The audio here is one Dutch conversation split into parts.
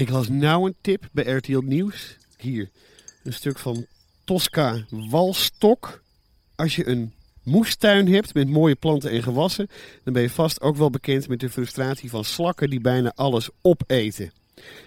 Ik las nou een tip bij RTL Nieuws. Hier, een stuk van Tosca Walstok. Als je een moestuin hebt met mooie planten en gewassen, dan ben je vast ook wel bekend met de frustratie van slakken die bijna alles opeten.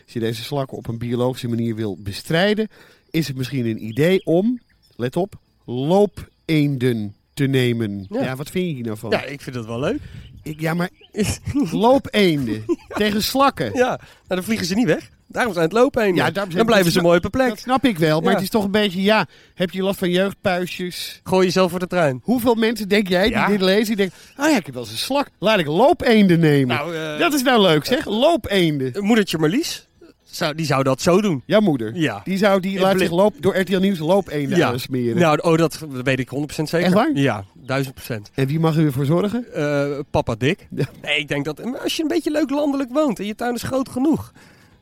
Als je deze slakken op een biologische manier wil bestrijden, is het misschien een idee om, let op, loopeenden te nemen. Ja. Ja. wat vind je hier nou van? Ja, ik vind dat wel leuk. Ik, ja, maar loopeenden tegen slakken. Ja, nou dan vliegen ze niet weg. Daarom zijn het lopen heen. Ja, dan blijven ze mooi op een plek. Dat snap ik wel, maar Ja. het is toch een beetje, ja, heb je last van jeugdpuisjes? Gooi jezelf voor de trein. Hoeveel mensen denk jij die Ja. dit lezen, die denken, ah ja, ik heb wel eens een slak, laat ik loopeenden nemen. Nou, eh, dat is nou leuk zeg, loopeenden. Moedertje Marlies, zou, die zou dat zo doen. Jouw moeder, Ja. die zou die laat zich loop, door RTL Nieuws loopeenden Ja. aansmeren. Nou, oh, dat weet ik 100% zeker. Echt waar? Ja, 1000%. En wie mag er voor zorgen? Eh, papa Dick. Ja. Nee, ik denk dat als je een beetje leuk landelijk woont en je tuin is groot genoeg.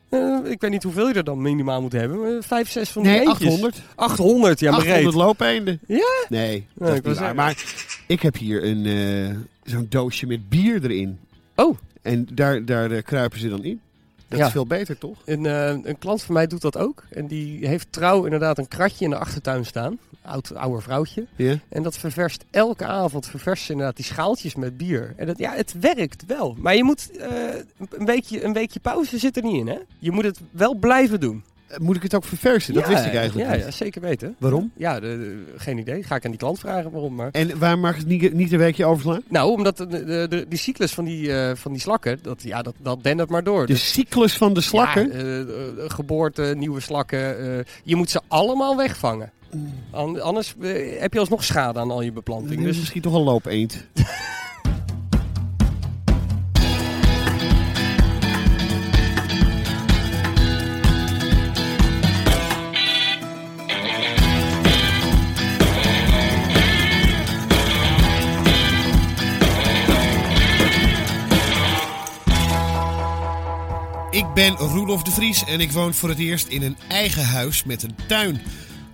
eh, ik weet niet hoeveel je er dan minimaal moet hebben. Vijf, zes van die Nee, eentjes. 800. 800, ja, maar 800 reet. loopeenden. Ja? Nee, dat is waar. Maar ik heb hier een eh, zo'n doosje met bier erin. Oh, En daar, daar eh, kruipen ze dan in. Dat Ja. is veel beter, toch? een, eh, een klant van mij doet dat ook. En die heeft trouw inderdaad een kratje in de achtertuin staan. Oud, ouder vrouwtje. Ja. En dat ververst elke avond ververst ze inderdaad die schaaltjes met bier. En dat, ja, het werkt wel. Maar je moet eh, een, weekje, een weekje pauze zit er niet in, hè? Je moet het wel blijven doen. Moet ik het ook verversen? Dat Ja, wist ik eigenlijk ja, niet. ja, zeker weten. Waarom? Ja, de- de- geen idee. Ga ik aan die klant vragen waarom. Maar... En waar mag het niet, niet een weekje overslaan? Nou, omdat de, de, die cyclus van die, eh, van die slakken, dat, ja, dat, dat dendert maar door. De cyclus van de slakken? Ja, eh, geboorte, nieuwe slakken. eh, je moet ze allemaal wegvangen. An- anders heb je alsnog schade aan al je beplanting. Dus Dus misschien toch een loopeend. Ik ben Roelof de Vries en ik woon voor het eerst in een eigen huis met een tuin.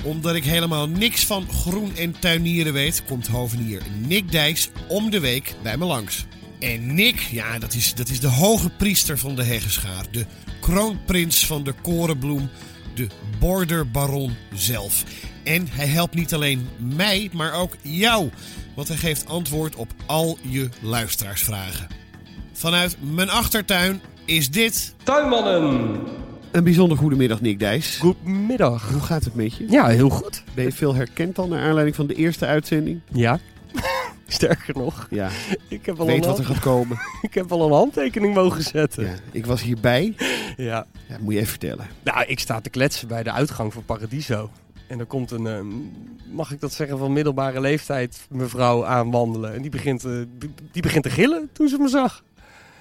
Omdat ik helemaal niks van groen en tuinieren weet, komt hovenier Nick Dijs om de week bij me langs. En Nick, ja, dat is, dat is de hoge priester van de Heggeschaar. De kroonprins van de korenbloem. De borderbaron zelf. En hij helpt niet alleen mij, maar ook jou. Want hij geeft antwoord op al je luisteraarsvragen. Vanuit mijn achtertuin is dit... Tuinmannen! Een bijzonder goede middag, Nick Dijs. Goedemiddag. Hoe gaat het met je? Ja, heel goed. Ben je veel herkend al naar aanleiding van de eerste uitzending? Ja. Sterker nog, Ja, ik heb, al weet een wat er gaat komen. ik heb al een handtekening mogen zetten. Ja, ik was hierbij. Ja. Ja, moet je even vertellen. Nou, ik sta te kletsen bij de uitgang van Paradiso. En er komt een, eh, mag ik dat zeggen, van middelbare leeftijd mevrouw aanwandelen. En die begint, eh, die begint te gillen toen ze me zag.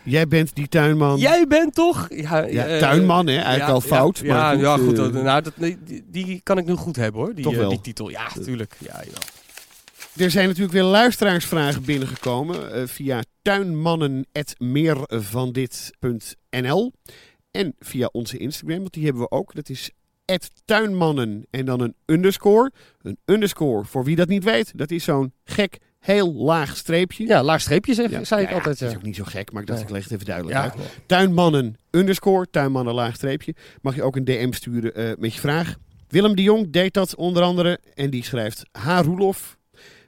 Jij bent die tuinman. Jij bent toch? Ja, Ja, eh, tuinman, hè? Eigenlijk ja, wel fout. Ja, maar ja, goed, goed. eh, nou, dat, nee, die, die kan ik nu goed hebben hoor. Die, Toch eh, wel. die titel. Ja, natuurlijk. Ja. Er zijn natuurlijk weer luisteraarsvragen binnengekomen eh, via tuinmannen.meervandit.nl en via onze Instagram, want die hebben we ook. Dat is tuinmannen en dan een underscore. Een underscore, voor wie dat niet weet, dat is zo'n gek, heel laag streepje. Ja, laag streepje zeg, Ja, zei ik ja, altijd. Het is Ja. ook niet zo gek, maar ik dacht Nee. ik leg het even duidelijk Ja. uit. Tuinmannen underscore, tuinmannen laag streepje. Mag je ook een DM sturen eh, met je vraag. Willem de Jong deed dat onder andere en die schrijft... Ha Roelof,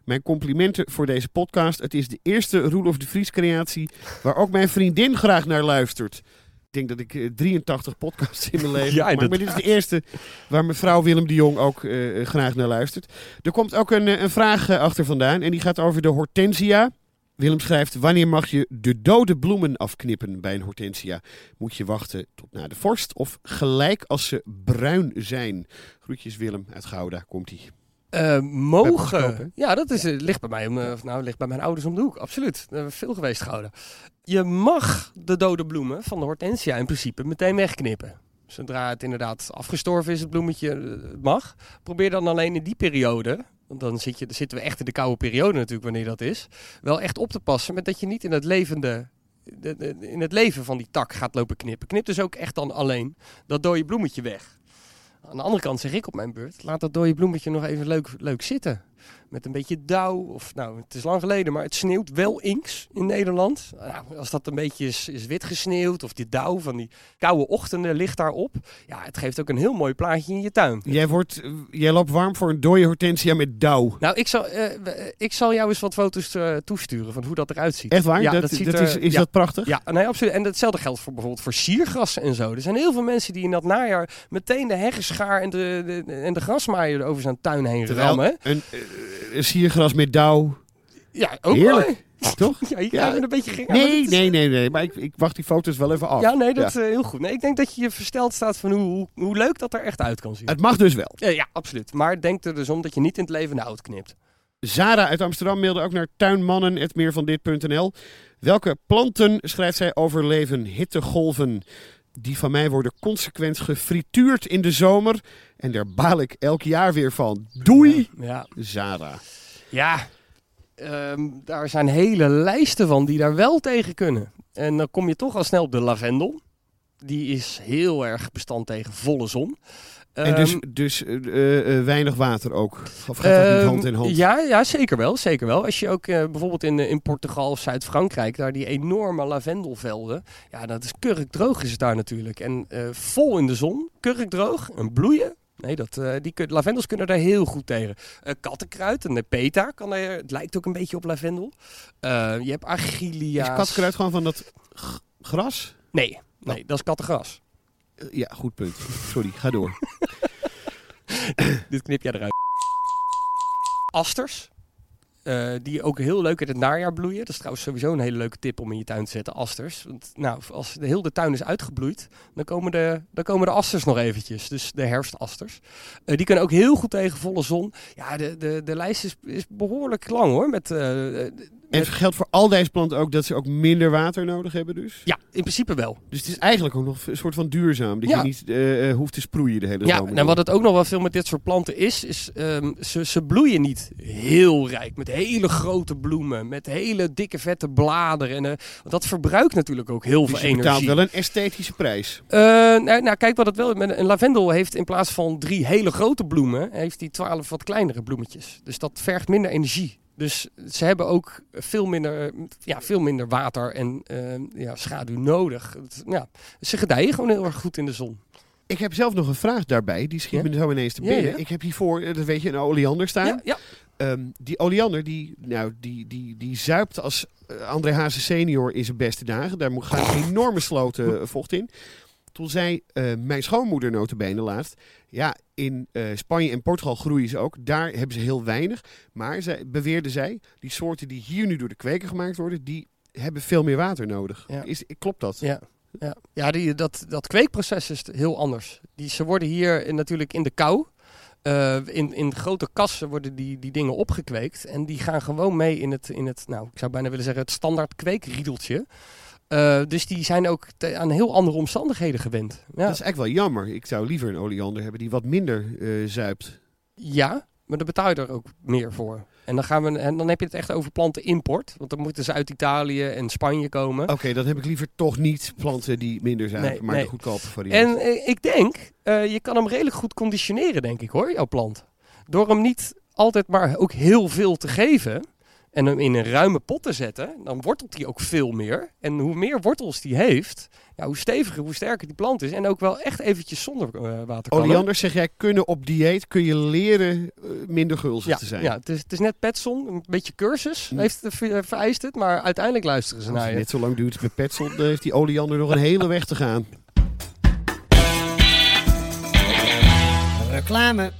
Mijn complimenten voor deze podcast. Het is de eerste Roelof de Vries creatie waar ook mijn vriendin graag naar luistert. Ik denk dat ik eh, 83 podcasts in mijn leven Ja, maar dit is de eerste waar mevrouw Willem de Jong ook eh, graag naar luistert. Er komt ook een, eh, een vraag eh, achter vandaan en die gaat over de hortensia. Willem schrijft, wanneer mag je de dode bloemen afknippen bij een hortensia? Moet je wachten tot na de vorst of gelijk als ze bruin zijn? Groetjes Willem uit Gouda, komt-ie. Eh, Hè? mogen. Ja, dat is, eh, ligt bij mij, om, eh, of nou, ligt bij mijn ouders om de hoek. Absoluut. Daar hebben we veel geweest gehouden. Je mag de dode bloemen van de hortensia in principe meteen wegknippen. Zodra het inderdaad afgestorven is, het bloemetje, eh, mag. Probeer dan alleen in die periode, want dan, zit je, dan zitten we echt in de koude periode natuurlijk wanneer dat is, wel echt op te passen met dat je niet in het levende de- de- in het leven van die tak gaat lopen knippen. Knip dus ook echt dan alleen dat dode bloemetje weg. Aan de andere kant zeg ik op mijn beurt, laat dat dode bloemetje nog even leuk, leuk zitten. Met een beetje dauw, of nou, het is lang geleden, maar het sneeuwt wel inks in Nederland. Nou, als dat een beetje is, is wit gesneeuwd, of die dauw van die koude ochtenden ligt daarop. Ja, het geeft ook een heel mooi plaatje in je tuin. Jij, wordt, jij loopt warm voor een dode hortensia met dauw. Nou, ik zal, eh, ik zal jou eens wat foto's eh, toesturen van hoe dat eruit ziet. Echt waar? Ja, dat, dat ziet dat er- is is ja. dat prachtig? Ja, nee, absoluut. En hetzelfde geldt voor bijvoorbeeld voor siergrassen en zo. Er zijn heel veel mensen die in dat najaar meteen de heggenschaar en de, de, en de grasmaaier over zijn tuin heen Terwijl rammen. eh, een siergras met dauw, Ja, ook heerlijk, mooi. toch? Ja, je Ja. een beetje maar Nee, is- nee, nee, nee. Maar ik, ik wacht die foto's wel even af. Ja, nee, dat is eh, heel goed. Nee, ik denk dat je je versteld staat van hoe, hoe, hoe leuk dat er echt uit kan zien. Het mag dus wel. Ja, ja, absoluut. Maar denk er dus om dat je niet in het leven hout knipt. Zara uit Amsterdam mailde ook naar tuinmannen.meervandit.nl. Welke planten, schrijft zij, overleven hittegolven? Die van mij worden consequent gefrituurd in de zomer. En daar baal ik elk jaar weer van. Doei, Ja, Zara. ja ehm, daar zijn hele lijsten van die daar wel tegen kunnen. En dan kom je toch al snel op de lavendel. Die is heel erg bestand tegen volle zon. En dus, Ehm, dus eh, eh, eh, weinig water ook. Of gaat dat niet Ehm, hand in hand? Ja, ja zeker wel. Zeker wel. Als je ook bijvoorbeeld in, in Portugal of Zuid-Frankrijk, daar die enorme lavendelvelden. Ja, dat is kurkdroog is het daar natuurlijk. En vol in de zon, kurkdroog en bloeien. Nee, dat, die kun- lavendels kunnen daar heel goed tegen. Eh, kattenkruid en nepeta kan er, het lijkt ook een beetje op lavendel. Je hebt agilia's. Is katkruid gewoon van dat gras? Nee, nee, dat is kattegras. Eh, Ja, goed punt. Sorry, ga door. Dit knip jij eruit. Asters. eh, die ook heel leuk in het najaar bloeien. Dat is trouwens sowieso een hele leuke tip om in je tuin te zetten. Asters. Want nou, als de hele tuin is uitgebloeid, dan komen de, dan komen de asters nog eventjes. Dus de herfstasters. Eh, die kunnen ook heel goed tegen volle zon. Ja, de, de, de lijst is, is behoorlijk lang hoor. Met, En het geldt voor al deze planten ook dat ze ook minder water nodig hebben dus? ja, in principe wel. Dus het is eigenlijk ook nog een soort van duurzaam. Dat Ja. je niet eh, eh, hoeft te sproeien de hele Ja, zomer. en wat het ook nog wel veel met dit soort planten is, is ehm, ze, ze bloeien niet heel rijk. Met hele grote bloemen, met hele dikke vette bladeren. En, eh, dat verbruikt natuurlijk ook heel Dus veel betaalt energie. wel een esthetische prijs. Nou, nou, kijk wat het wel. met Een lavendel heeft in plaats van drie hele grote bloemen, heeft die twaalf wat kleinere bloemetjes. Dus dat vergt minder energie. Dus ze hebben ook veel minder, ja, veel minder water en eh, ja, schaduw nodig. Ja, ze gedijen gewoon heel erg goed in de zon. Ik heb zelf nog een vraag daarbij. Die schiet Ja? me zo ineens te binnen. ja. Ik heb hiervoor, eh, dat weet je, een oleander staan. Ehm, die oleander, die, nou, die, die, die zuipt als eh, André Hazes senior in zijn beste dagen. Daar een enorme sloten eh, vocht in. Toen zei eh, mijn schoonmoeder notabene laatst... Ja, in eh, Spanje en Portugal groeien ze ook. Daar hebben ze heel weinig. Maar, zij, beweerde zij, die soorten die hier nu door de kweker gemaakt worden... die hebben veel meer water nodig. Ja. Is, klopt dat? Ja, ja. ja die, dat, dat kweekproces is heel anders. Die, ze worden hier natuurlijk in de kou. eh, in, in grote kassen worden die, die dingen opgekweekt. En die gaan gewoon mee in het, in het, nou, ik zou bijna willen zeggen, het standaard kweekriedeltje. Eh, dus die zijn ook aan heel andere omstandigheden gewend. Ja, Dat is eigenlijk wel jammer. Ik zou liever een oleander hebben die wat minder eh, zuipt. ja maar daar betaal je er ook meer voor. En dan, gaan we, en dan heb je het echt over plantenimport. Want dan moeten ze uit Italië en Spanje komen. Oké, dan heb ik liever toch niet planten die minder zuipen, Nee, maar nee. de goedkope variant. En eh, ik denk, je kan hem redelijk goed conditioneren, denk ik hoor, jouw plant. Door hem niet altijd maar ook heel veel te geven. En hem in een ruime pot te zetten, dan wortelt hij ook veel meer. En hoe meer wortels die heeft, ja, hoe steviger, hoe sterker die plant is. En ook wel echt eventjes zonder uh, water kan. Zeg jij, kunnen op dieet, kun je leren uh, minder gulzig ja, te zijn. Ja, het is, het is net Petson, een beetje cursus Mm. heeft ver- vereist het, maar uiteindelijk luisteren ze Als naar je. net zo lang duurt met Petzl, dan heeft die oleander nog een hele weg te gaan. Reclame.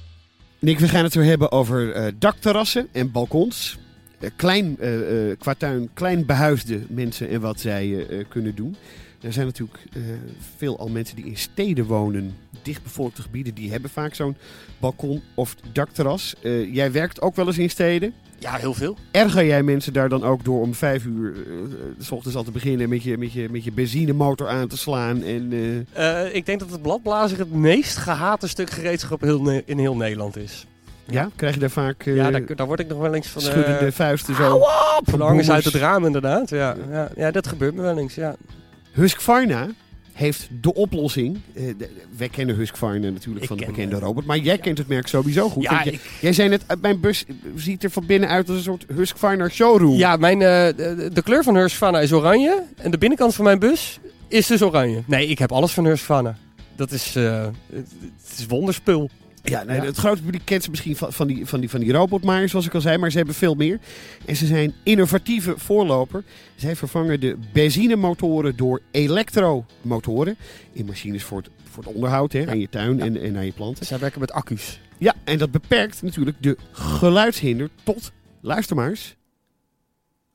Nick, we gaan het weer hebben over eh, dakterrassen en balkons. Eh, klein, eh, eh, tuin, klein behuisde mensen en wat zij eh, eh, kunnen doen. Er zijn natuurlijk eh, veel al mensen die in steden wonen, dichtbevolkte gebieden, die hebben vaak zo'n balkon of dakterras. Eh, jij werkt ook wel eens in steden. Ja, heel veel. Erger jij mensen daar dan ook door om vijf uur eh, s ochtends al te beginnen met je, met je, met je benzinemotor aan te slaan? En, eh, Eh, ik denk dat het bladblazer het meest gehate stuk gereedschap in heel Nederland is. Ja, krijg je daar vaak eh, ja, daar, daar word ik nog wel eens van... eh, schuddende vuisten zo? Op! hangers uit het raam inderdaad. Ja, ja. ja, dat gebeurt me wel eens, ja. Husqvarna heeft de oplossing. Eh, de- wij kennen Husqvarna natuurlijk Ik van de ken, bekende eh, robot. Maar jij kent het merk sowieso goed. Ja, jij- ik- Jij zei net, mijn bus ziet er van binnen uit als een soort Husqvarna showroom. Ja, mijn, eh, de, de kleur van Husqvarna is oranje. En de binnenkant van mijn bus is dus oranje. Nee, ik heb alles van Husqvarna. Dat is, eh, het, het is wonderspul. Ja, nee, het grote publiek kent ze misschien van, van, die, van, die, van die robotmaaiers, zoals ik al zei, maar ze hebben veel meer. En ze zijn innovatieve voorloper. Zij vervangen de benzinemotoren door elektromotoren in machines voor het, voor het onderhoud hè, aan je tuin en, en aan je planten. Zij werken met accu's. Ja, en dat beperkt natuurlijk de geluidshinder tot, luister maar eens,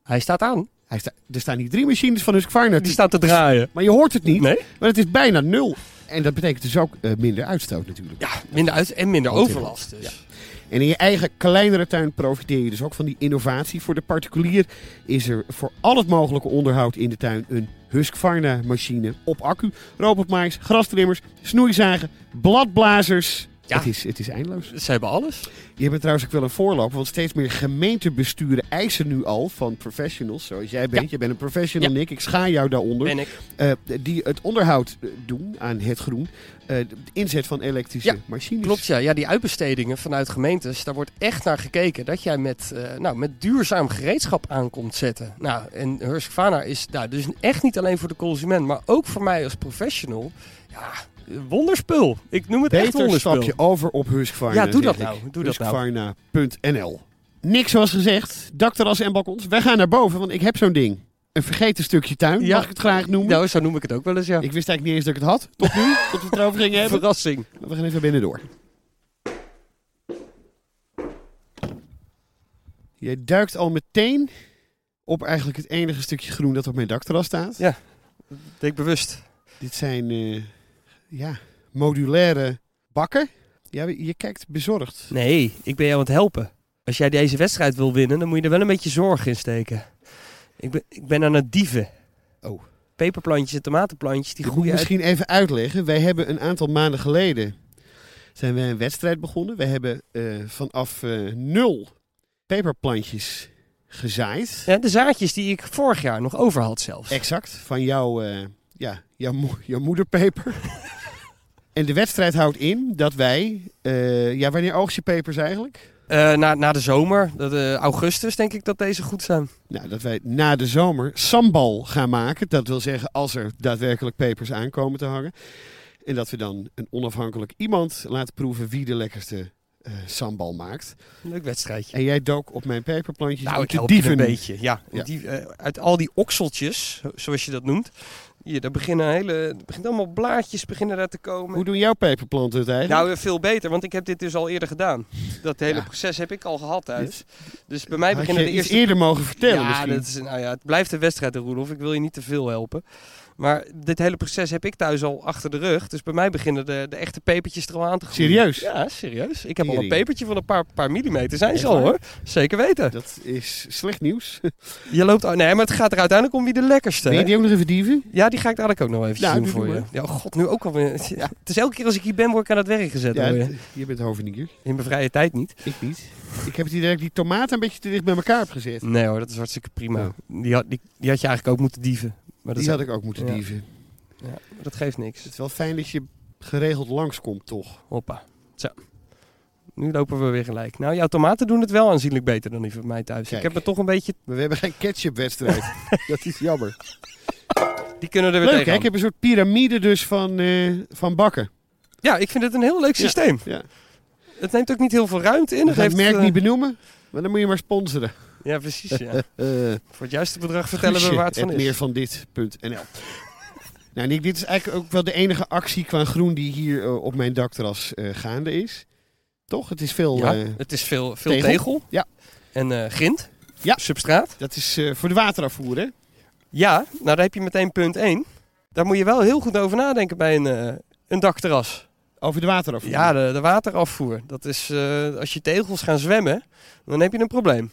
Hij staat aan. hij sta, er staan hier drie machines van Husqvarna, Die staat te draaien. maar je hoort het niet, Nee? maar het is bijna nul. En dat betekent dus ook eh, minder uitstoot natuurlijk. Ja, minder uit en minder overlast dus. Ja. En in je eigen kleinere tuin profiteer je dus ook van die innovatie. Voor de particulier is er voor al het mogelijke onderhoud in de tuin een Husqvarna machine op accu. Robotmaais, grastrimmers, snoeizagen, bladblazers. Ja. Het, is, het is eindeloos. Ze hebben alles. Je bent trouwens ook wel een voorloper, want steeds meer gemeentebesturen eisen nu al van professionals, zoals jij bent. Ja. Je bent een professional, Ja. Nick. Ik schaar jou daaronder. Ben ik. Eh, die het onderhoud eh, doen aan het groen. Eh, de inzet van elektrische Ja, machines. Klopt ja. Ja, die uitbestedingen vanuit gemeentes, daar wordt echt naar gekeken dat jij met, nou, met duurzaam gereedschap aan komt zetten. Nou, en Husqvarna is nou, dus echt niet alleen voor de consument, maar ook voor mij als professional. Ja, wonderspul. Ik noem het echt Beter wonderspul. stap je over op Husqvarna. Ja, doe dat nou. ik. Doe dat nou. Husqvarna.nl Niks zoals gezegd, dakterrassen en balkons. Wij gaan naar boven, want ik heb zo'n ding. Een vergeten stukje tuin, Ja. mag ik het graag noemen. Nou, zo noem ik het ook wel eens, ja. Ik wist eigenlijk niet eens dat ik het had, tot nu, tot we het erover gingen hebben. Verrassing. Maar We gaan even binnen door. Je duikt al meteen op eigenlijk het enige stukje groen dat op mijn dakterras staat. Ja. Denk bewust. Dit zijn eh, ja, modulaire bakken. Ja, je kijkt bezorgd. Nee, ik ben jou aan het helpen. Als jij deze wedstrijd wil winnen, dan moet je er wel een beetje zorg in steken. Ik ben, ik ben aan het dieven. Oh. Peperplantjes en tomatenplantjes, die groeien uit... misschien even uitleggen. Wij hebben een aantal maanden geleden zijn wij een wedstrijd begonnen. Wij hebben eh, vanaf eh, nul peperplantjes gezaaid. Ja, de zaadjes die ik vorig jaar nog over had zelfs. Exact, van jouw, eh, ja, jouw, mo- jouw moederpeper. en de wedstrijd houdt in dat wij... eh, ja, wanneer oogst je pepers eigenlijk? Eh, na, na de zomer, dat, eh, augustus, denk ik dat deze goed zijn. Nou, dat wij na de zomer sambal gaan maken. Dat wil zeggen als er daadwerkelijk pepers aankomen te hangen. En dat we dan een onafhankelijk iemand laten proeven wie de lekkerste sambal maakt. Leuk wedstrijdje. En jij dook op mijn peperplantjes Nou, om te dieven. een beetje. Ja, Ja. Die, uit al die okseltjes, zo- zoals je dat noemt. Hier, daar beginnen, hele, er begint allemaal blaadjes beginnen daar te komen. Hoe doen jouw peperplanten het eigenlijk? Nou, veel beter, want ik heb dit dus al eerder gedaan. Dat hele Ja. proces heb ik al gehad thuis. Dus bij mij beginnen de eerste... eerder mogen vertellen ja, misschien. dat is, nou ja, het blijft een wedstrijd, Roelof. Ik wil je niet te veel helpen. Maar dit hele proces heb ik thuis al achter de rug. Dus bij mij beginnen de, de echte pepertjes er al aan te groeien. Serieus? Ja, serieus. Ik heb al een pepertje van een paar, paar millimeter. Zijn ze al hoor. Zeker weten. Dat is slecht nieuws. Je loopt... Nee, maar het gaat er uiteindelijk om wie de lekkerste. Wil je die ook nog even dieven? Ja, die ga ik dadelijk ook nog eventjes Ja, doen doe voor je. Ja, oh god, nu ook alweer. Ja, het is elke keer als ik hier ben, word ik aan het werk gezet. Ja, je. het- je bent hovenier. In mijn vrije tijd niet. Ik niet. Ik heb het idee dat ik die tomaten een beetje te dicht bij elkaar heb gezet. Nee hoor, dat is hartstikke prima. Ja. Die, had, die, die had je eigenlijk ook moeten dieven. Maar dat, Die had ik ook moeten Ja. dieven. ja, maar dat geeft niks. Het is wel fijn dat je geregeld langskomt, toch? Hoppa. Zo. nu lopen we weer gelijk. Nou, jouw tomaten doen het wel aanzienlijk beter dan die van mij thuis. Kijk. Ik heb er toch een beetje... Maar we hebben geen ketchupwedstrijd. dat is jammer. Die kunnen er weer Leuk hè? tegenaan. Ik heb een soort piramide dus van, eh, van bakken. Ja, ik vind het een heel leuk systeem. Ja. Het neemt ook niet heel veel ruimte in. We Het heeft, merk eh, niet benoemen, maar dan moet je maar sponsoren. Ja, precies. Ja. Voor het juiste bedrag vertellen we waar het van is. meer van dit.nl. nou Nick, dit is eigenlijk ook wel de enige actie qua groen die hier eh, op mijn dakterras eh, gaande is. Toch? Het is veel... Ja, eh, het is veel, veel tegel. tegel. Ja. En grind. Ja. Substraat. dat is voor de waterafvoer hè? Ja, nou daar heb je meteen punt 1. Daar moet je wel heel goed over nadenken bij een, een dakterras. Over de waterafvoer. Ja, de, de waterafvoer. Dat is, als je tegels gaan zwemmen, dan heb je een probleem.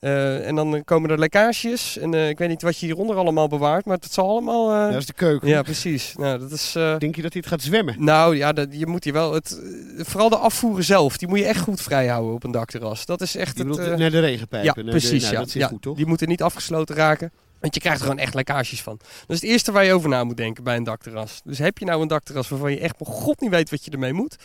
Eh, en dan komen er lekkages. En eh, ik weet niet wat je hieronder allemaal bewaart, maar het zal allemaal... eh, dat is de keuken. ja, precies. Nou, dat is... Denk je dat dit gaat zwemmen? nou ja, dat, je moet hier wel... Het, vooral de afvoeren zelf, die moet je echt goed vrij houden op een dakterras. Dat is echt Je het... bedoelt naar de regenpijpen. ja, naar de- precies. nou, ja. Dat zit Ja, goed toch? Die moeten niet afgesloten raken. Want je krijgt er gewoon echt lekkages van. Dat is het eerste waar je over na moet denken bij een dakterras. Dus heb je nou een dakterras waarvan je echt bij god niet weet wat je ermee moet.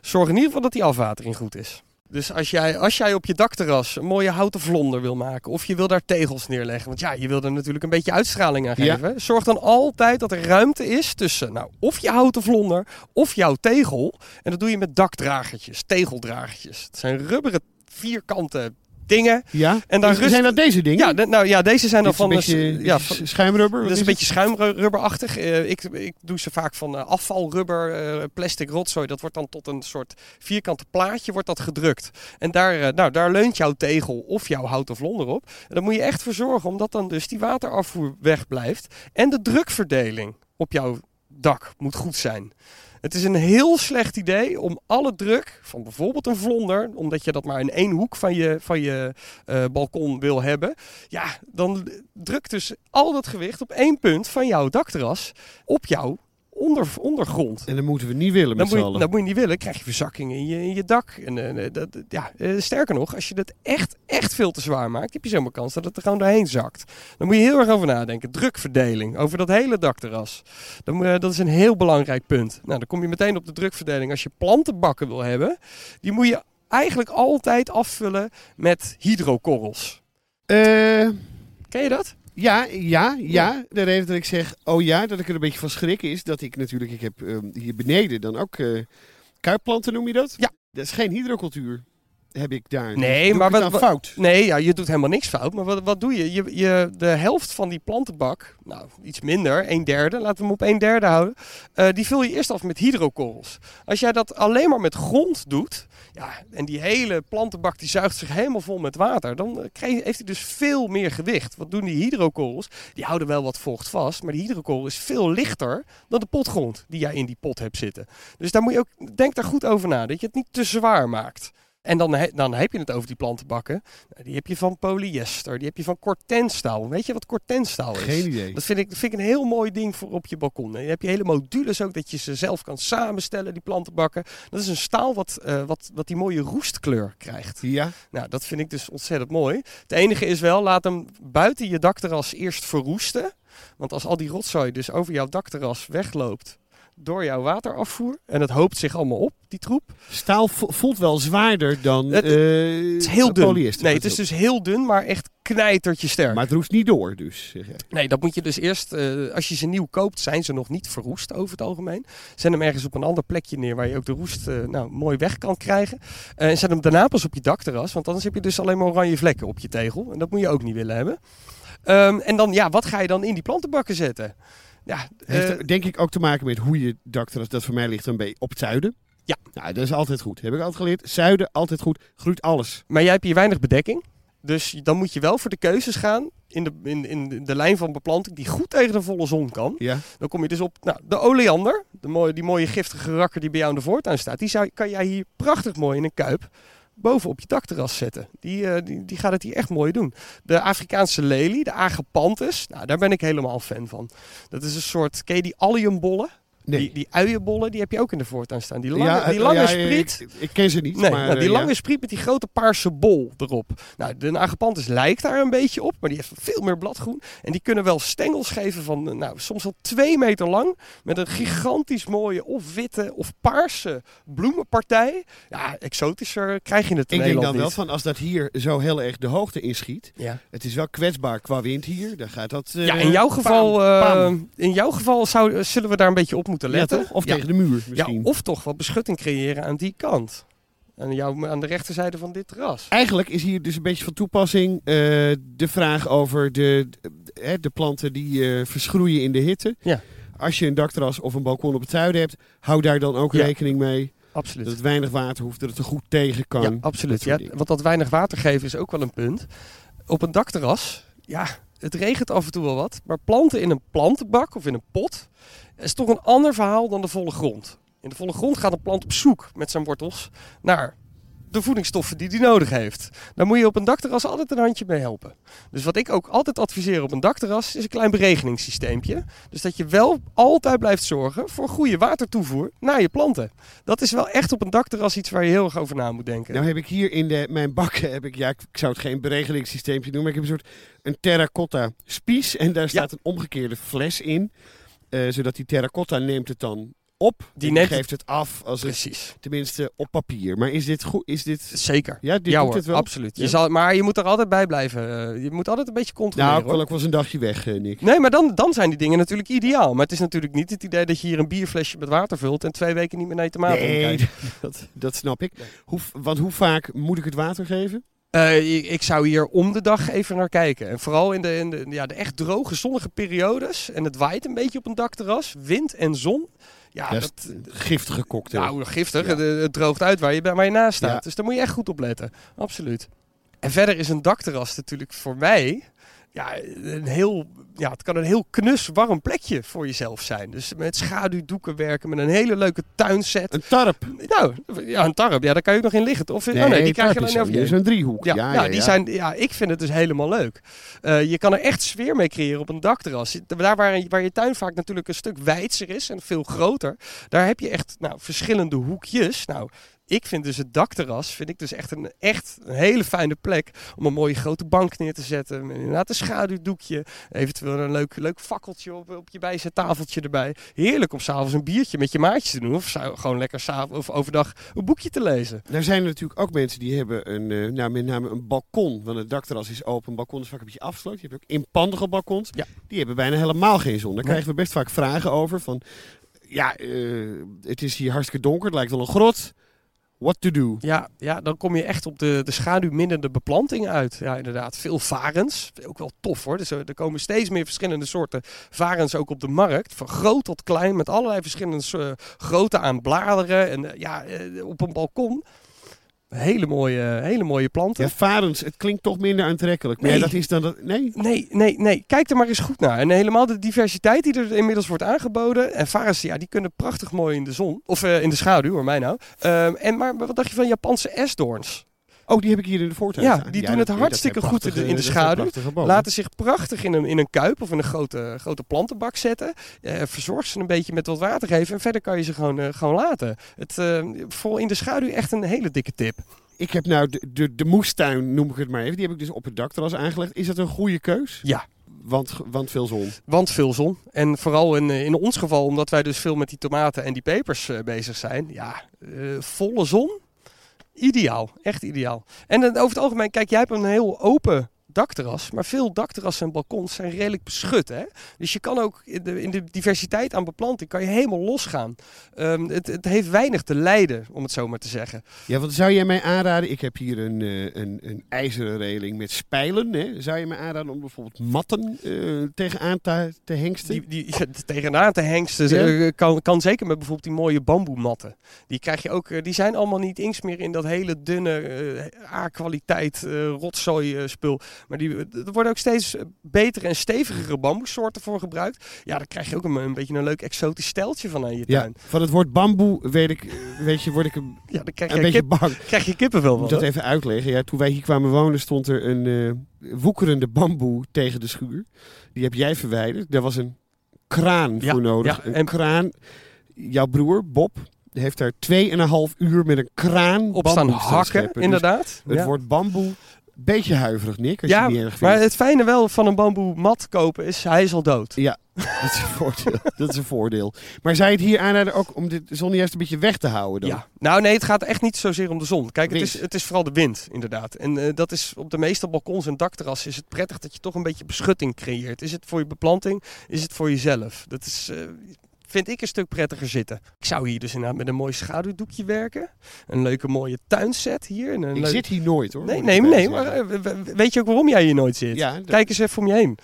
Zorg in ieder geval dat die afwatering goed is. Dus als jij, als jij op je dakterras een mooie houten vlonder wil maken. Of je wil daar tegels neerleggen. Want ja, je wil er natuurlijk een beetje uitstraling aan geven. Zorg dan altijd dat er ruimte is tussen nou, of je houten vlonder of jouw tegel. En dat doe je met dakdragertjes, tegeldragertjes. Het zijn rubberen vierkante dingen. Ja? En rust- Zijn dat deze dingen? Ja, de- nou ja, deze zijn dan van... een beetje, ja, van- schuimrubber? dat is een beetje schuimrubberachtig. Eh, ik, ik doe ze vaak van eh, afvalrubber, eh, plastic rotzooi. Dat wordt dan tot een soort vierkante plaatje wordt dat gedrukt. En daar, nou, daar leunt jouw tegel of jouw houten vlonder op. En daar moet je echt voor zorgen, omdat dan dus die waterafvoer wegblijft. En de drukverdeling op jouw dak moet goed zijn. Het is een heel slecht idee om alle druk van bijvoorbeeld een vlonder, omdat je dat maar in één hoek van je, van je eh, balkon wil hebben. Ja, dan drukt dus al dat gewicht op één punt van jouw dakterras op jouw onder, ondergrond. En dat moeten we niet willen Dat met moet, z'n je, allen. dat moet je niet willen. krijg je verzakkingen in je, in je dak. En, eh, dat, ja, eh, sterker nog, als je het echt, echt veel te zwaar maakt, heb je zomaar kans dat het er gewoon doorheen zakt. Dan moet je heel erg over nadenken. Drukverdeling over dat hele dakterras. Dan moet je- dat is een heel belangrijk punt. Nou, dan kom je meteen op de drukverdeling. Als je plantenbakken wil hebben, die moet je eigenlijk altijd afvullen met hydrokorrels. Eh, Ken je dat? Ja, ja, ja. De reden dat ik zeg, oh ja, dat ik er een beetje van schrik is, dat ik natuurlijk, ik heb ehm, hier beneden dan ook kuipplanten, noem je dat? Ja. Dat is geen hydrocultuur, heb ik daar. Nee, maar wat- fout? Nee, ja, je doet helemaal niks fout. Maar wat, wat doe je? je? Je De helft van die plantenbak, nou iets minder, een derde, laten we hem op een derde houden. eh, die vul je eerst af met hydrokorrels. Als jij dat alleen maar met grond doet, ja, en die hele plantenbak die zuigt zich helemaal vol met water, dan eh, krijg, heeft hij dus veel meer gewicht. Wat doen die hydrokorrels? Die houden wel wat vocht vast, maar die hydrokorrel is veel lichter dan de potgrond die jij in die pot hebt zitten. Dus daar moet je ook, denk daar goed over na, dat je het niet te zwaar maakt. En dan, he- dan heb je het over die plantenbakken. Nou, Die heb je van polyester, die heb je van cortenstaal. Weet je wat cortenstaal is? Geen idee. Dat vind, ik, dat vind ik een heel mooi ding voor op je balkon. En dan heb je hele modules ook dat je ze zelf kan samenstellen, die plantenbakken. Dat is een staal wat, eh, wat, wat die mooie roestkleur krijgt. Ja, Nou, dat vind ik dus ontzettend mooi. Het enige is wel, laat hem buiten je dakterras eerst verroesten. Want als al die rotzooi dus over jouw dakterras wegloopt door jouw waterafvoer... en het hoopt zich allemaal op, die troep... staal vo- voelt wel zwaarder dan Het- eh, Het is heel dun. polyester. Nee, het is dus heel dun, maar echt knijtertje sterk. Maar het roest niet door, dus. Nee, dat moet je dus eerst, eh, als je ze nieuw koopt, zijn ze nog niet verroest over het algemeen. Zet hem ergens op een ander plekje neer waar je ook de roest eh, nou, mooi weg kan krijgen. En zet hem daarna pas op je dakterras, want anders heb je dus alleen maar oranje vlekken op je tegel. En dat moet je ook niet willen hebben. Ehm, en dan, ja, wat ga je dan in die plantenbakken zetten? Ja, Heeft eh, er, denk ik ook te maken met hoe je dakterras, dat voor mij ligt een beetje op het zuiden. Ja. Nou, dat is altijd goed. Heb ik altijd geleerd. Zuiden, altijd goed. Groeit alles. maar jij hebt hier weinig bedekking. Dus dan moet je wel voor de keuzes gaan in de, in, in de lijn van beplanting die goed tegen de volle zon kan. Ja. Dan kom je dus op nou, de oleander, de mooie, die mooie giftige rakker die bij jou in de voortuin staat. Die zou, kan jij hier prachtig mooi in een kuip boven op je dakterras zetten. Die, eh, die, die gaat het hier echt mooi doen. De Afrikaanse lelie, de agapanthus, nou, daar ben ik helemaal fan van. Dat is een soort, ken die alliumbollen? Nee. Die, die uienbollen, die heb je ook in de voortuin staan. Die lange, Ja, die eh, lange ja, spriet. Ik, ik ken ze niet. Nee, maar, nou, die eh, lange ja. spriet met die grote paarse bol erop. Nou, de agapanthus lijkt daar een beetje op, maar die heeft veel meer bladgroen. En die kunnen wel stengels geven van, eh, nou, soms wel twee meter lang. Met een gigantisch mooie of witte of paarse bloemenpartij. Ja, exotischer krijg je het in Ik denk dan wel van als dat hier zo heel erg de hoogte inschiet. Ja. Het is wel kwetsbaar qua wind hier. Dan gaat dat. Ja, in jouw pam, geval, pam. in jouw geval zou, zullen we daar een beetje op moeten Ja, letten. toch? Of Ja. tegen de muur Ja, misschien. of toch wat beschutting creëren aan die kant. Aan, jou, aan de rechterzijde van dit terras. Eigenlijk is hier dus een beetje van toepassing eh, de vraag over de, de, hè, de planten die eh, verschroeien in de hitte. Ja. Als je een dakterras of een balkon op het zuiden hebt, hou daar dan ook Ja. rekening mee. Absoluut. Dat het weinig water hoeft, dat het er goed tegen kan. Ja, absoluut. Ja, want dat weinig water geven is ook wel een punt. Op een dakterras, ja, het regent af en toe wel wat. Maar planten in een plantenbak of in een pot is toch een ander verhaal dan de volle grond. In de volle grond gaat een plant op zoek met zijn wortels naar de voedingsstoffen die hij nodig heeft. Daar moet je op een dakterras altijd een handje mee helpen. Dus wat ik ook altijd adviseer op een dakterras is een klein beregeningssysteempje. Dus dat je wel altijd blijft zorgen voor goede watertoevoer naar je planten. Dat is wel echt op een dakterras iets waar je heel erg over na moet denken. Nou heb ik hier in de, mijn bakken, heb ik, ja, ik zou het geen beregelingssysteempje noemen, maar ik heb een soort een terracotta spies. En daar staat een omgekeerde fles in. Eh, zodat die terracotta neemt het dan op. Die neemt geeft het af als het, tenminste op papier. Maar is dit goed? Is dit... Zeker. Ja, dit ja doet hoor, het wel? absoluut. Je zal, maar je moet er altijd bij blijven. Eh, Je moet altijd een beetje controleren. Nou, ik hoor. wil ook wel eens een dagje weg, eh, Nick. Nee, maar dan, dan zijn die dingen natuurlijk ideaal. Maar het is natuurlijk niet het idee dat je hier een bierflesje met water vult en twee weken niet meer naar je tomaten Nee, kijkt. dat, dat snap ik. Hoe, want hoe vaak moet ik het water geven? Eh, ik, ik zou hier om de dag even naar kijken. En vooral in de, in de, ja, de echt droge, zonnige periodes. En het waait een beetje op een dakterras. Wind en zon. Ja, dat, giftige cocktail. nou, giftig. Ja. Het, het droogt uit waar je, bij- waar je naast staat. Ja. Dus daar moet je echt goed op letten. Absoluut. En verder is een dakterras natuurlijk voor mij... Ja, een heel, ja, het kan een heel knus, warm plekje voor jezelf zijn. Dus met schaduwdoeken werken, met een hele leuke tuinset. Een tarp. Nou, ja, een tarp, ja, daar kan je ook nog in liggen. Of, oh nee, die krijg je alleen over je is een driehoek. ja, Ja, ja, ja, die. Zijn, ja, ik vind het dus helemaal leuk. Eh, je kan er echt sfeer mee creëren op een dakterras. Daar waar, waar je tuin vaak natuurlijk een stuk wijdser is en veel groter, daar heb je echt nou, verschillende hoekjes. Nou, ik vind dus het dakterras vind ik dus echt een, echt een hele fijne plek om een mooie grote bank neer te zetten. Met inderdaad een schaduwdoekje, eventueel een leuk, leuk fakkeltje op, op je bijzettafeltje erbij. Heerlijk om s'avonds een biertje met je maatjes te doen of gewoon lekker s'avonds of overdag een boekje te lezen. Nou zijn er natuurlijk ook mensen die hebben een, eh, nou, met name een balkon. Want het dakterras is open, een balkon is vaak een beetje afgesloten. Je hebt ook inpandige balkons. Ja. Die hebben bijna helemaal geen zon. Daar krijgen we best vaak vragen over. Van, ja, eh, het is hier hartstikke donker. Het lijkt wel een grot. What to do? Ja, ja, dan kom je echt op de, de beplanting uit. Ja, inderdaad. Veel varens. Ook wel tof hoor. Dus er er komen steeds meer verschillende soorten varens ook op de markt. Van groot tot klein. Met allerlei verschillende so- grootte aan bladeren. En eh, ja, eh, op een balkon. Hele mooie, hele mooie planten. Ja, varens, het klinkt toch minder aantrekkelijk. Maar Nee. ja, dat is dan dat. Nee? Nee, nee, nee. Kijk er maar eens goed naar. En helemaal de diversiteit die er inmiddels wordt aangeboden. En varens, ja, die kunnen prachtig mooi in de zon. Of eh, in de schaduw, hoor mij nou. Ehm, en, maar wat dacht je van Japanse esdoorns? Oh, die heb ik hier in de voortuin Ja, staan. die doen het hartstikke goed in de- in schaduw. Laten zich prachtig in een, in een kuip of in een grote, grote plantenbak zetten. Eh, verzorg ze een beetje met wat water geven. En verder kan je ze gewoon, eh, gewoon laten. Het, eh, voor in de schaduw echt een hele dikke tip. Ik heb nou de, de, de moestuin, noem ik het maar even. Die heb ik dus op het dakterras aangelegd. Is dat een goede keus? Ja. Want, want veel zon. Want veel zon. En vooral in, in ons geval, omdat wij dus veel met die tomaten en die pepers bezig zijn. Ja, volle zon. Ideaal. Echt ideaal. En over het algemeen, kijk, jij hebt een heel open dakterras. Maar veel dakterrassen en balkons zijn redelijk beschut. Hè? Dus je kan ook in de, in de diversiteit aan beplanting kan je helemaal losgaan. Ehm, het, het heeft weinig te lijden, om het zo maar te zeggen. Ja, wat zou jij mij aanraden? Ik heb hier een, eh, een, een ijzeren reling met spijlen. Hè? Zou je mij aanraden om bijvoorbeeld matten eh, tegenaan te, te hengsten? Die, die, ja, tegenaan te hengsten Ja. eh, kan, kan zeker met bijvoorbeeld die mooie bamboematten. Die krijg je ook, die zijn allemaal niet inks meer in dat hele dunne A-kwaliteit rotzooi spul. Maar die, er worden ook steeds betere en stevigere bamboesoorten voor gebruikt. Ja, daar krijg je ook een, een beetje een leuk exotisch steltje van aan je ja, tuin. van het woord bamboe weet ik, weet je, word ik een, Ja, dan krijg een je, beetje kip, bang. krijg je kippenvel Ik moet van. dat even uitleggen. Ja, toen wij hier kwamen wonen stond er een eh, woekerende bamboe tegen de schuur. Die heb jij verwijderd. Daar was een kraan Ja, voor nodig. ja, een en- kraan jouw broer, Bob, heeft daar 2,5 uur met een kraan Op staan hakken. Dus inderdaad. het Ja. wordt bamboe. Beetje huiverig, Nick, als ja, je het niet erg maar het fijne wel van een bamboe mat kopen is, hij is al dood. Ja, dat is een voordeel. dat is een voordeel. Maar je het hier aanraden ook om de zon juist een beetje weg te houden dan? Ja, nou nee, het gaat echt niet zozeer om de zon. Kijk, het is, het is vooral de wind, inderdaad. En eh, dat is op de meeste balkons en dakterrassen is het prettig dat je toch een beetje beschutting creëert. Is het voor je beplanting, is het voor jezelf? Dat is, eh, vind ik, een stuk prettiger zitten. Ik zou hier dus inderdaad met een mooi schaduwdoekje werken. Een leuke mooie tuinset hier. En een Ik leuk- zit hier nooit hoor. Nee, nee, nee, maar eh, we- we- weet je ook waarom jij hier nooit zit? Ja, dat- Kijk eens even om je heen.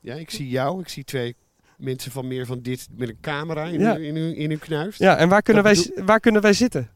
ja, ik zie jou. Ik zie twee mensen van meer van dit met een camera in, Ja. hun, in, hun, in hun knuist. Ja, en waar kunnen, wij, waar kunnen wij zitten?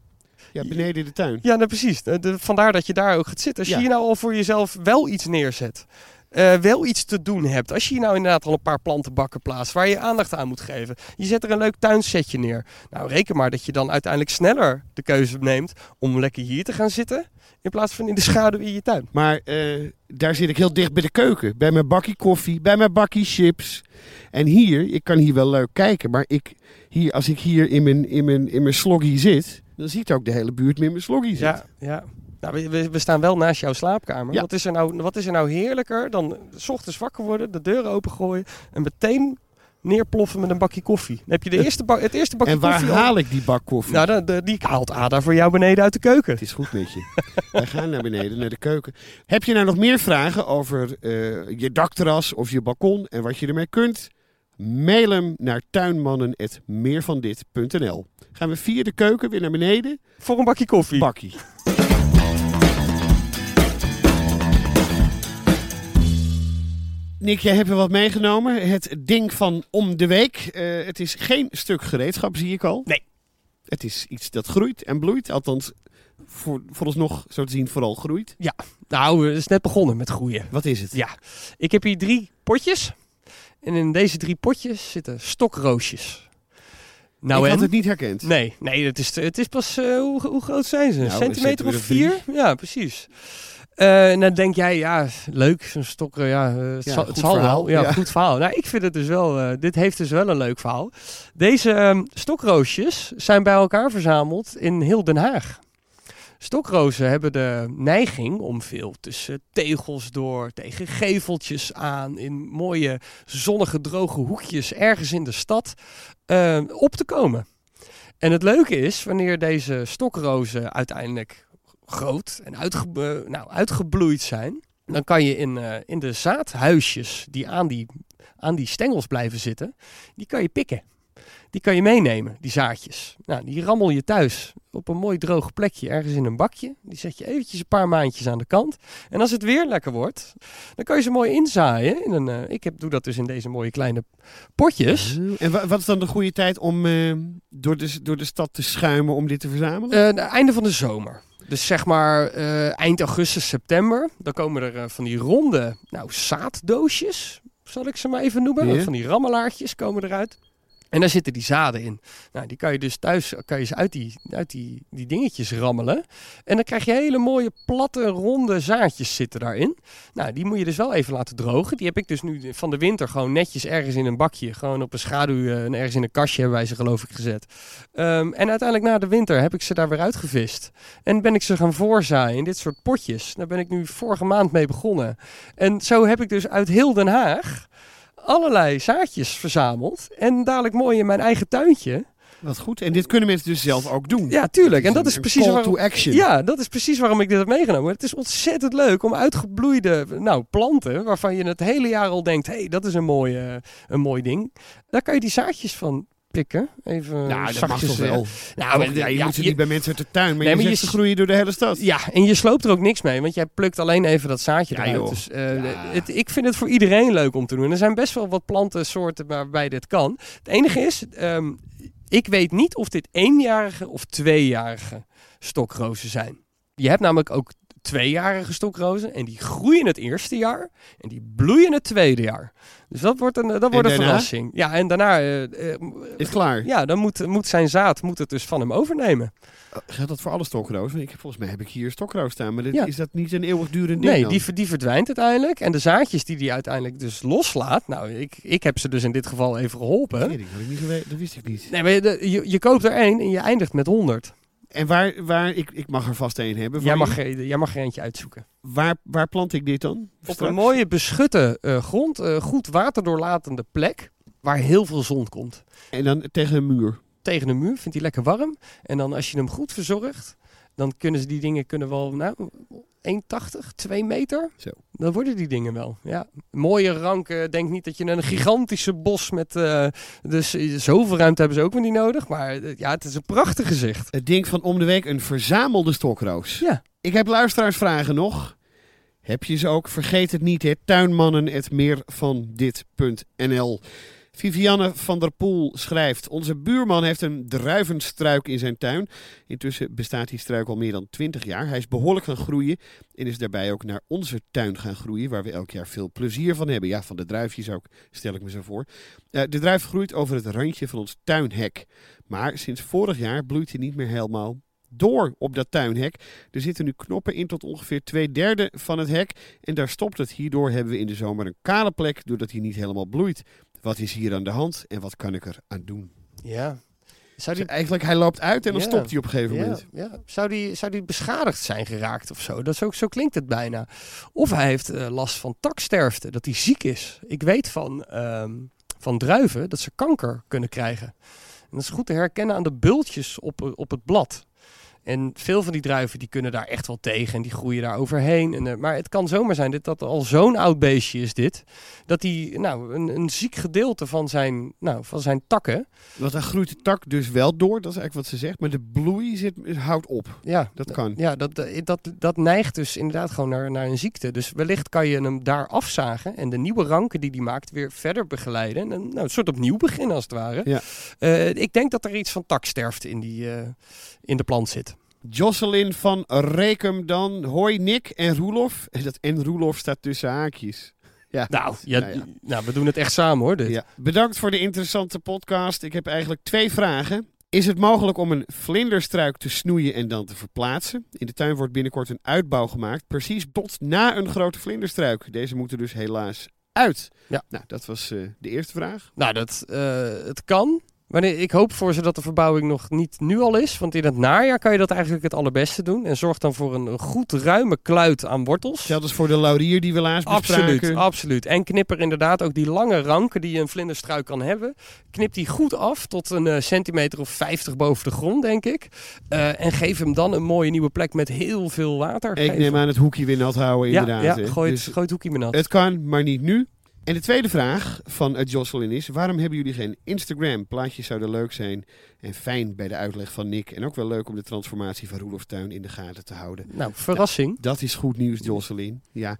Ja, beneden in de tuin. Ja, nou precies. De- vandaar dat je daar ook gaat zitten. Als je Ja. hier nou al voor jezelf wel iets neerzet. Eh, wel iets te doen hebt. Als je hier nou inderdaad al een paar plantenbakken plaatst waar je aandacht aan moet geven. Je zet er een leuk tuinsetje neer. Nou, reken maar dat je dan uiteindelijk sneller de keuze neemt om lekker hier te gaan zitten. In plaats van in de schaduw in je tuin. Maar eh, daar zit ik heel dicht bij de keuken. Bij mijn bakkie koffie, bij mijn bakkie chips. En hier, ik kan hier wel leuk kijken. Maar ik, hier, als ik hier in mijn, in, mijn, in mijn sloggy zit, dan ziet ook de hele buurt me in mijn sloggy zitten. Ja, ja. Nou, we- staan wel naast jouw slaapkamer. Ja. Wat, is er nou, wat is er nou heerlijker dan s ochtends wakker worden, de deuren opengooien en meteen neerploffen met een bakje koffie. Dan heb je de eerste bak, het eerste bakje En waar koffie al- haal ik die bak koffie? Nou, de, de- die haalt Ada voor jou beneden uit de keuken. Het is goed met je. Wij gaan naar beneden, naar de keuken. Heb je nou nog meer vragen over eh, je dakterras of je balkon en wat je ermee kunt? Mail hem naar tuinmannen.meervandit.nl Gaan we via de keuken weer naar beneden? Voor een bakje koffie. Bakkie. Nick, jij hebt er wat meegenomen. Het ding van om de week. Eh, het is geen stuk gereedschap, zie ik al. Nee. Het is iets dat groeit en bloeit. Althans, voor, vooralsnog, zo te zien, vooral groeit. Nou, het is net begonnen met groeien. Wat is het? Ja, ik heb hier drie potjes. En in deze drie potjes zitten stokroosjes. Nou ik en? had het niet herkend. Nee, nee het, is, het is pas... eh, hoe, hoe groot zijn ze? Een Nou, centimeter zetten we of er vier? Ja, precies. Eh, en dan denk jij, ja, leuk, zo'n stok, eh, ja, eh, het Ja, zal, het goed zal verhaal, wel. Ja, ja. goed verhaal. Nou, ik vind het dus wel, eh, dit heeft dus wel een leuk verhaal. Deze ehm, stokroosjes zijn bij elkaar verzameld in heel Den Haag. Stokrozen hebben de neiging om veel tussen tegels door, tegen geveltjes aan, in mooie zonnige droge hoekjes ergens in de stad op te komen. En het leuke is, wanneer deze stokrozen uiteindelijk groot en uitge nou, uitgebloeid zijn, dan kan je in, eh, in de zaadhuisjes die aan, die aan die stengels blijven zitten, die kan je pikken. Die kan je meenemen, die zaadjes. Nou, die rammel je thuis op een mooi droog plekje, ergens in een bakje. Die zet je eventjes een paar maandjes aan de kant. En als het weer lekker wordt, dan kan je ze mooi inzaaien. In een, eh, ik heb, doe dat dus in deze mooie kleine potjes. En wa- wat is dan de goede tijd om eh, door, de, door de stad te schuimen om dit te verzamelen? Het einde van de zomer. Dus zeg maar eh, eind augustus, september. Dan komen er eh, van die ronde nou, zaaddoosjes, zal ik ze maar even noemen. Van die rammelaartjes komen eruit. En daar zitten die zaden in. Nou, die kan je dus thuis kan je ze uit, die, uit die, die dingetjes rammelen. En dan krijg je hele mooie, platte, ronde zaadjes zitten daarin. Nou, die moet je dus wel even laten drogen. Die heb ik dus nu van de winter gewoon netjes ergens in een bakje. Gewoon op een schaduw eh, en ergens in een kastje hebben wij ze geloof ik gezet. Ehm, en uiteindelijk na de winter heb ik ze daar weer uitgevist. En ben ik ze gaan voorzaaien in dit soort potjes. Daar ben ik nu vorige maand mee begonnen. En zo heb ik dus uit heel Den Haag allerlei zaadjes verzameld. En dadelijk mooi in mijn eigen tuintje. Wat goed. En dit kunnen mensen dus zelf ook doen. Ja, tuurlijk. En dat is precies call waarom... to action. Ja, dat is precies waarom ik dit heb meegenomen. Het is ontzettend leuk om uitgebloeide nou, planten, waarvan je het hele jaar al denkt, hé, hey, dat is een mooi, eh, een mooi ding. Daar kan je die zaadjes van pikken. Even Nou, zachtjes, eh, wel. Nou, maar, ja, je ja, moet ze niet bij mensen uit de tuin, maar Nee, je maar zegt je ze groeien door de hele stad. Ja, en je sloopt er ook niks mee, want jij plukt alleen even dat zaadje Ja, eruit. joh. Dus eh, het, ik vind het voor iedereen leuk om te doen. Er zijn best wel wat plantensoorten waarbij dit kan. Het enige is, ehm, ik weet niet of dit eenjarige of tweejarige stokrozen zijn. Je hebt namelijk ook tweejarige stokrozen. En die groeien het eerste jaar. En die bloeien het tweede jaar. Dus dat wordt een, dat wordt een verrassing. Ja, en daarna... eh, eh, Is klaar. ja, dan moet, moet zijn zaad moet het dus van hem overnemen. Geldt dat voor alle stokroos? Ik, volgens mij heb ik hier stokroos staan. Maar dit, Ja. is dat niet een eeuwigdurend ding Nee, dan? die, die verdwijnt uiteindelijk. En de zaadjes die die uiteindelijk dus loslaat. Nou, ik, ik heb ze dus in dit geval even geholpen. Dat, weet ik, had ik niet geweten. dat wist ik niet. Nee, maar je, je, je koopt er één en je eindigt met 100. En waar, waar ik, ik mag er vast één hebben. Jij mag, je. jij mag er eentje uitzoeken. waar, waar plant ik dit dan? Op Straks? een mooie beschutte eh, grond, eh, goed waterdoorlatende plek, waar heel veel zon komt. En dan tegen een muur. Tegen de muur, vindt hij lekker warm. En dan als je hem goed verzorgt, dan kunnen ze die dingen kunnen wel, nou, 1,80, 2 meter. Zo. Dan worden die dingen wel. Ja. Mooie ranken. Denk niet dat je een gigantische bos met. eh, dus zoveel ruimte hebben ze ook weer niet nodig. Maar eh, ja, het is een prachtig gezicht. Het ding van om de week een verzamelde stokroos. Ja. Ik heb luisteraarsvragen nog. Heb je ze ook? Vergeet het niet, hè. Tuinmannen, Vivianne van der Poel schrijft: Onze buurman heeft een druivenstruik in zijn tuin. Intussen bestaat die struik al meer dan 20 jaar. Hij is behoorlijk gaan groeien en is daarbij ook naar onze tuin gaan groeien, waar we elk jaar veel plezier van hebben. Ja, van de druifjes ook, stel ik me zo voor. Eh, de druif groeit over het randje van ons tuinhek. Maar sinds vorig jaar bloeit hij niet meer helemaal door op dat tuinhek. Er zitten nu knoppen in tot ongeveer twee derde van het hek. En daar stopt het. Hierdoor hebben we in de zomer een kale plek, doordat hij niet helemaal bloeit. Wat is hier aan de hand en wat kan ik er aan doen? Ja. Zou Dus die, eigenlijk, hij loopt uit en dan Ja. stopt hij op een gegeven moment. ja. Zou, die, zou die beschadigd zijn geraakt of zo? Dat is ook, zo klinkt het bijna. Of hij heeft eh, last van taksterfte, dat hij ziek is. Ik weet van, ehm, van druiven dat ze kanker kunnen krijgen. En dat is goed te herkennen aan de bultjes op, op het blad. En veel van die druiven die kunnen daar echt wel tegen en die groeien daar overheen. En, eh, maar het kan zomaar zijn dat dat al zo'n oud beestje is dit. Dat hij nou, een, een ziek gedeelte van zijn, nou, van zijn takken, Want dan groeit de tak dus wel door, dat is eigenlijk wat ze zegt. Maar de bloei zit, houdt op. ja, Dat kan. Ja, dat, dat, dat neigt dus inderdaad gewoon naar, naar een ziekte. Dus wellicht kan je hem daar afzagen en de nieuwe ranken die hij maakt weer verder begeleiden. En een, nou, een soort opnieuw beginnen als het ware. Ja. Eh, ik denk dat er iets van taksterfte in, die, eh, in de plant zit. Jocelyn van Rekum dan. Hoi Nick en Roelof. En dat en Roelof staat tussen haakjes. Ja. Nou, ja, Nou ja. nou, we doen het echt samen hoor. Dit. Ja. Bedankt voor de interessante podcast. Ik heb eigenlijk twee vragen. Is het mogelijk om een vlinderstruik te snoeien en dan te verplaatsen? In de tuin wordt binnenkort een uitbouw gemaakt, precies tot na een grote vlinderstruik. Deze moeten dus helaas uit. Ja. Nou, dat was eh, de eerste vraag. Nou, dat, eh, het kan. Wanneer, ik hoop voor ze dat de verbouwing nog niet nu al is. Want in het najaar kan je dat eigenlijk het allerbeste doen. En zorg dan voor een, goed ruime kluit aan wortels. Hetzelfde is voor de laurier die we laatst Absoluut, bespraken. absoluut. En knip er inderdaad ook die lange ranken die een vlinderstruik kan hebben. Knip die goed af tot een eh, centimeter of 50 boven de grond, denk ik. Eh, en geef hem dan een mooie nieuwe plek met heel veel water. Ik Geef neem hem- aan het hoekje weer nat houden, inderdaad. ja gooi, het, Dus gooi het hoekje maar nat. het kan, maar niet nu. En de tweede vraag van uh, Jocelyn is: waarom hebben jullie geen Instagram? Plaatjes zouden leuk zijn en fijn bij de uitleg van Nick. En ook wel leuk om de transformatie van Roelof Tuin in de gaten te houden. nou, verrassing. Dat is goed nieuws, Jocelyn. Ja,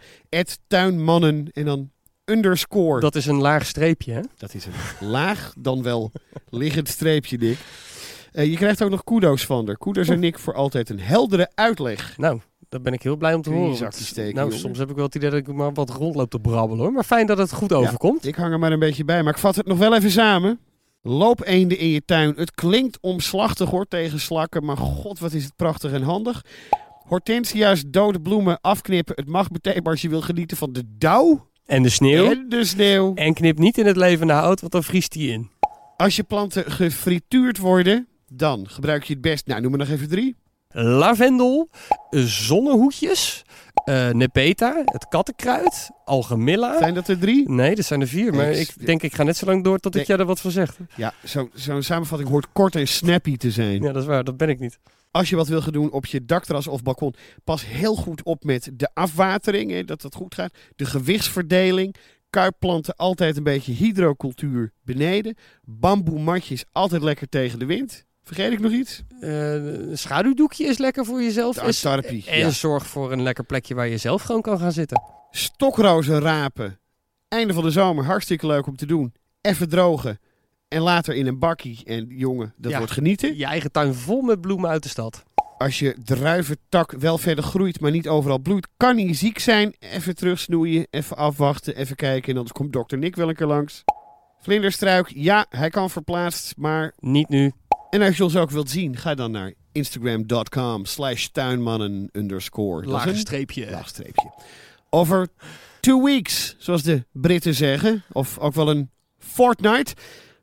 Tuinmannen en dan underscore. Dat, Dat is een laag streepje, hè? is een laag, dan wel liggend streepje, Nick. Eh, je krijgt ook nog kudo's van er. Kudos en Nick voor altijd een heldere uitleg. Nou, daar ben ik heel blij om te horen. want- steken, nou, jongen? soms heb ik wel het idee dat ik maar wat rondloop te brabbelen, hoor. Maar fijn dat het goed overkomt. Ik hang er maar een beetje bij, maar ik vat het nog wel even samen. Loopeenden in je tuin. Het klinkt omslachtig hoor tegen slakken, maar god wat is het prachtig en handig. Hortensia's dode bloemen afknippen. Het mag meteen maar als je wil genieten van de dauw En de sneeuw. en de sneeuw. En knip niet in het levende hout, want dan vriest die in. Als je planten gefrituurd worden, dan gebruik je het best. Nou, noem maar nog even drie. Lavendel, zonnehoedjes, eh nepeta, het kattenkruid, algemilla. Zijn dat er drie? Nee, dat zijn er vier. Maar Ik- ik denk, ik ga net zo lang door tot Nee. ik jij er wat van zeg. Ja, zo- zo'n samenvatting hoort kort en snappy te zijn. Ja, dat is waar. Dat ben ik niet. Als je wat wil gaan doen op je dakterras of balkon, pas heel goed op met de afwatering, hè, dat dat goed gaat. De gewichtsverdeling. Kuipplanten altijd een beetje hydrocultuur beneden. Bamboematjes altijd lekker tegen de wind. Vergeet ik nog iets? Eh, een schaduwdoekje is lekker voor jezelf. En ja. zorg voor een lekker plekje waar je zelf gewoon kan gaan zitten. Stokrozen rapen. Einde van de zomer, hartstikke leuk om te doen. Even drogen. En later in een bakkie. En jongen, dat Ja. wordt genieten. Je eigen tuin vol met bloemen uit de stad. als je druiventak wel verder groeit, maar niet overal bloeit, kan hij ziek zijn. Even terugsnoeien, even afwachten, even kijken en dan komt dokter Nick wel een keer langs. Vlinderstruik, ja, hij kan verplaatst, maar... Niet nu. En als je ons ook wilt zien, ga dan naar instagram.com slash tuinmannen underscore. Laag streepje. Over two weeks, zoals de Britten zeggen. Of ook wel een fortnight.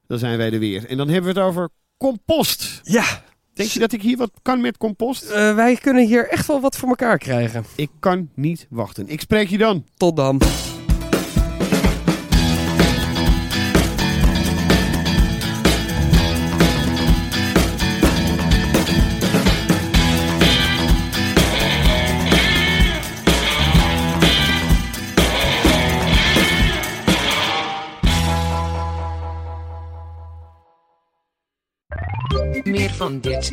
Dan zijn wij er weer. En dan hebben we het over compost. Ja, Denk je dat ik hier wat kan met compost? eh, wij kunnen hier echt wel wat voor elkaar krijgen. Ik kan niet wachten. Ik spreek je dan. Tot dan. Meer van dit.